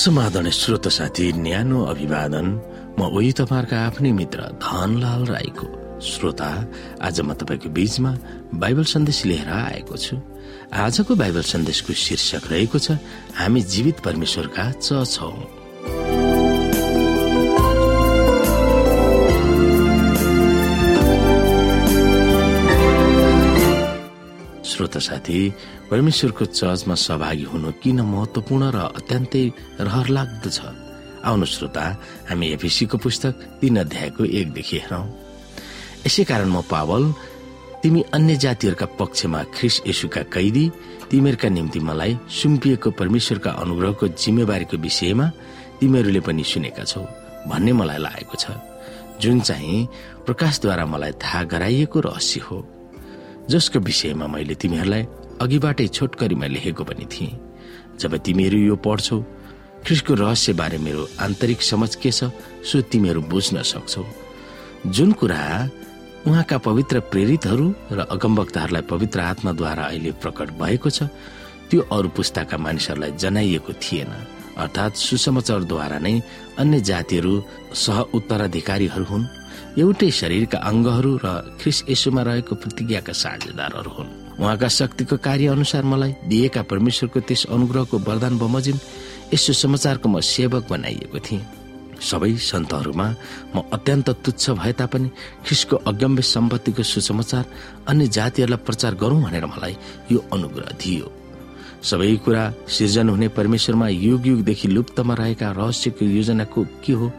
समाधान श्रोत साथी न्यानो अभिवादन। म उही तपाईँहरूका आफ्नै मित्र धनलाल राईको श्रोता। आज म तपाईँको बीचमा बाइबल सन्देश लिएर आएको छु। आजको बाइबल सन्देशको शीर्षक रहेको छ हामी जीवित परमेश्वरका च छौं श्रोत साथी परमेश्वरको चर्चमा सहभागी हुनु किन महत्वपूर्ण र अत्यन्तै रहर लाग्दछ आउनु श्रोता हामी एफिसीको पुस्तक तीन अध्यायको एकदेखि हेरौं। यसै कारण म पावल तिमी अन्य जातिहरूका पक्षमा ख्रिस यशुका कैदी तिमीहरूका निम्ति मलाई सुम्पिएको परमेश्वरका अनुग्रहको जिम्मेवारीको विषयमा तिमीहरूले पनि सुनेका छौ भन्ने मलाई लागेको छ। जुन चाहिँ प्रकाशद्वारा मलाई थाहा गराइएको रहस्य हो। जसको विषयमा मैले तिमीहरूलाई अघिबाटै छोटकरीमा लेखेको पनि थिएँ। जब तिमीहरू यो पढ्छौ ख्रिसको रहस्य बारे मेरो आन्तरिक समझ के छ सो तिमीहरू बुझ्न सक्छौ। जुन कुरा उहाँका पवित्र प्रेरितहरू र अगमवक्ताहरूलाई पवित्र आत्माद्वारा अहिले प्रकट भएको छ त्यो अरू पुस्ताका मानिसहरूलाई जनाइएको थिएन। अर्थात् सुसमाचारद्वारा नै अन्य जातिहरू सह उत्तराधिकारीहरू हुन्। एउटै शरीरका अङ्गहरू र ख्रिस यसुमा रहेको प्रतिज्ञाका साझेदारहरू हुन्। उहाँका शक्तिको कार्य अनुसार मलाई दिएका परमेश्वरको त्यस अनुग्रहको वरदान बमोजिम यसो समाचारको म सेवक बनाइएको थिएँ। सबै सन्तहरूमा म अत्यन्त तुच्छ भए तापनि ख्रिसको अगम्य सम्पत्तिको सुसमाचार अन्य जातिहरूलाई प्रचार गरौं भनेर मलाई यो अनुग्रह दियो सबै कुरा सिर्जन हुने परमेश्वरमा युग युगदेखि लुप्तमा रहेका रहस्यको योजनाको के हो?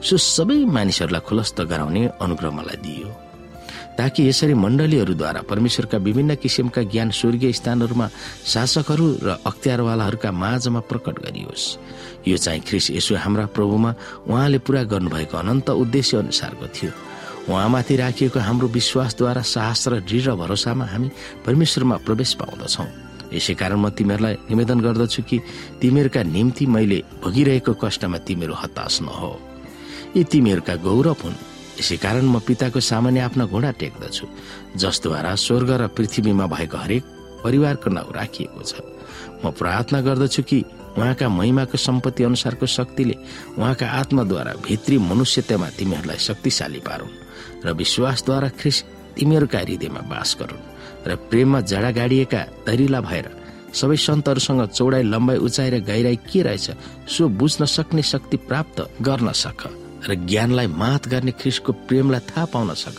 सो सबै मानिसहरूलाई खुलस्त गराउने अनुग्रह मलाई दियो ताकि यसरी मण्डलीहरूद्वारा परमेश्वरका विभिन्न किसिमका ज्ञान स्वर्गीय स्थानहरूमा शासकहरू र अख्तियारवालाहरूका माझमा प्रकट गरियोस्। यो चाहिँ ख्रिस यसो हाम्रा प्रभुमा उहाँले पूरा गर्नुभएको अनन्त उद्देश्य अनुसारको थियो। उहाँमाथि राखिएको हाम्रो विश्वासद्वारा साहस र दृढ भरोसामा हामी परमेश्वरमा प्रवेश पाउँदछौ। यसै कारण म तिमीहरूलाई निवेदन गर्दछु कि तिमीहरूका निम्ति मैले भोगिरहेको कष्टमा तिमीहरू हताश नहो। यी तिमीहरूका गौरव हुन्। यसै कारण म पिताको सामान्य आफ्ना घोडा टेक्दछु जसद्वारा स्वर्ग र पृथ्वीमा भएको हरेक परिवारको नाउँ राखिएको छ। म प्रार्थना गर्दछु कि उहाँका महिमाको सम्पत्ति अनुसारको शक्तिले उहाँका आत्माद्वारा भित्री मनुष्यतामा तिमीहरूलाई शक्तिशाली पारुन् र विश्वासद्वारा ख्रिस तिमीहरूका हृदयमा बास गरून् र प्रेममा जडा गाडिएका दरिला भएर सबै सन्तहरूसँग चौडाइ लम्बाइ उचाइ र गहिराई के रहेछ सो बुझ्न सक्ने शक्ति प्राप्त गर्न सक र ज्ञानलाई मात गर्ने ख्रिसको प्रेमलाई थाहा पाउन सक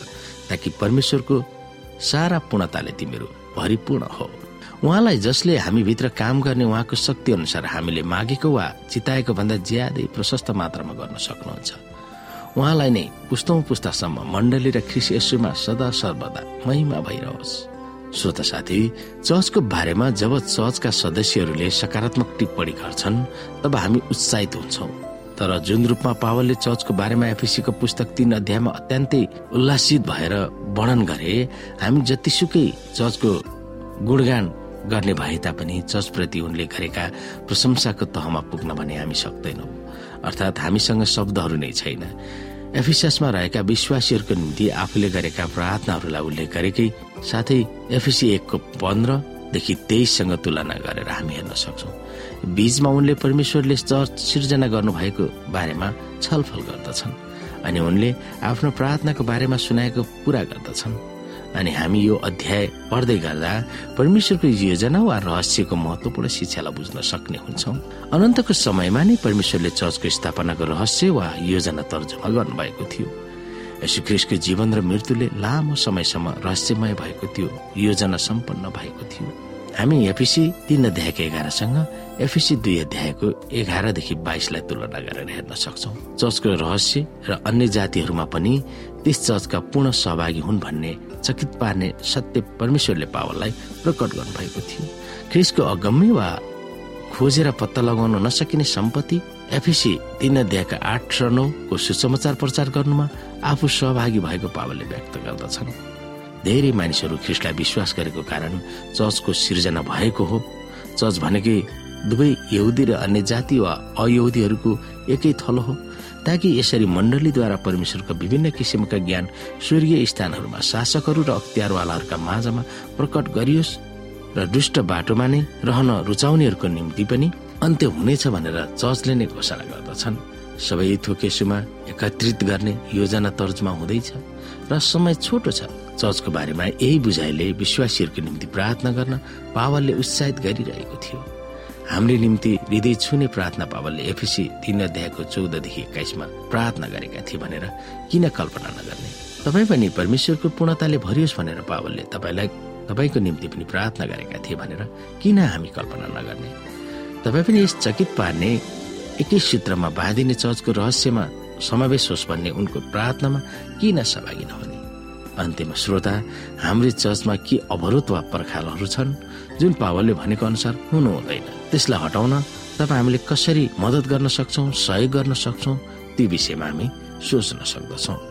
ताकि परमेश्वरको सारा पूर्णताले तिमीहरू भरिपूर्ण हो। उहाँलाई जसले हामी भित्र काम गर्ने उहाँको शक्ति अनुसार हामीले मागेको वा चिताएको भन्दा ज्यादै प्रशस्त मात्रामा गर्न सक्नुहुन्छ। उहाँलाई नै पुस्तौं पुस्तासम्म मण्डली र ख्रिस यसुमा सदा सर्वदा महिमा भइरहोस्। श्रोता साथी चर्चको बारेमा जब चर्चका सदस्यहरूले सकारात्मक टिप्पणी गर्छन् तब हामी उत्साहित हुन्छौँ। तर जुन रूपमा पावलले चर्चको बारेमा एफिसीको पुस्तक तीन अध्यायमा अत्यन्तै उल्लासित भएर वर्णन गरे हामी जतिसुकै चर्चको गुणगान गर्ने भए तापनि चर्चप्रति उनले गरेका प्रशंसाको तहमा पुग्न भने हामी सक्दैनौँ। अर्थात् हामीसँग शब्दहरू नै छैन। एफिसमा रहेका विश्वासीहरूको निम्ति आफूले गरेका प्रार्थनाहरूलाई उल्लेख गरेकै साथै एफिसी एकको पन्ध्रदेखि तेइससँग तुलना गरेर हामी हेर्न सक्छौँ। बीचमा उनले परमेश्वरले चर्च सिर्जना गर्नुभएको बारेमा छलफल गर्दछन् अनि उनले आफ्नो प्रार्थनाको बारेमा सुनाएको पूरा गर्दछन्। अनि हामी यो अध्याय पढ्दै गर्दा परमेश्वरको योजना वा रहस्यको महत्वपूर्ण शिक्षालाई बुझ्न सक्ने हुन्छौ। अनन्तको समयमा नै परमेश्वरले चर्चको स्थापनाको रहस्य वा योजना तर्जुमा गर्नुभएको थियो। यसु ख्रिस्टको जीवन र मृत्युले लामो समयसम्म रहस्यमय भएको थियो योजना सम्पन्न भएको थियो। हामी एफिसी तीन अध्यायको एघारसँग एफिसी दुई अध्यायको एघारदेखि बाइसलाई तुलना गरेर हेर्न सक्छौ। चर्चको रहस्य र अन्य जातिहरूमा पनि त्यस चर्चका पूर्ण सहभागी हुन् भन्ने चकित पार्ने सत्य परमेश्वरले पावललाई प्रकट गर्नुभएको थियो। ख्रिसको अगम्य वा खोजेर पत्ता लगाउन नसकिने सम्पत्ति एफिसी तीन अध्यायका आठ र नौको सुसमाचार प्रचार गर्नुमा आफू सहभागी भएको पावलले व्यक्त गर्दछन्। धेरै मानिसहरू ख्रिस्टलाई विश्वास गरेको कारण चर्चको सिर्जना भएको हो। चर्च भनेकै दुवै यहुदी र अन्य जाति वा अयहुदीहरूको एकै थलो हो ताकि यसरी मण्डलीद्वारा परमेश्वरका विभिन्न किसिमका ज्ञान स्वर्गीय स्थानहरूमा शासकहरू र अख्तियारवालाहरूका माझमा प्रकट गरियोस् र दुष्ट बाटोमा नै रहन रुचाउनेहरूको निम्ति पनि अन्त्य हुनेछ भनेर चर्चले नै घोषणा गर्दछन्। सबै थोकेसुमा एकत्रित गर्ने योजना तर्जमा हुँदैछ र समय छोटो छ। चर्चको बारेमा यही बुझाइले विश्वासीहरूको निम्ति प्रार्थना गर्न पावलले उत्साहित गरिरहेको थियो। हामीले निम्ति हृदय छुने प्रार्थना पावलले एफिसी तीन अध्यायको चौधदेखि एक्काइसमा प्रार्थना गरेका थिए भनेर किन कल्पना नगर्ने? तपाईँ पनि परमेश्वरको पूर्णताले भरियोस् भनेर पावलले तपाईँलाई तपाईँको निम्ति पनि प्रार्थना गरेका थिए भनेर किन हामी कल्पना नगर्ने? तपाईँ पनि यस चकित पार्ने एकै सूत्रमा बाँधिने चर्चको रहस्यमा समावेश होस् भन्ने उनको प्रार्थनामा किन सहभागी नहुने अन्त्यमा श्रोता हाम्रो चर्चमा के अवरोध वा पर्खालहरू छन् जुन पावलले भनेको अनुसार हुनु हुँदैन। त्यसलाई हटाउन तपाईँ हामीले कसरी मद्दत गर्न सक्छौ सहयोग गर्न सक्छौ त्यो विषयमा हामी सोच्न सक्दछौ।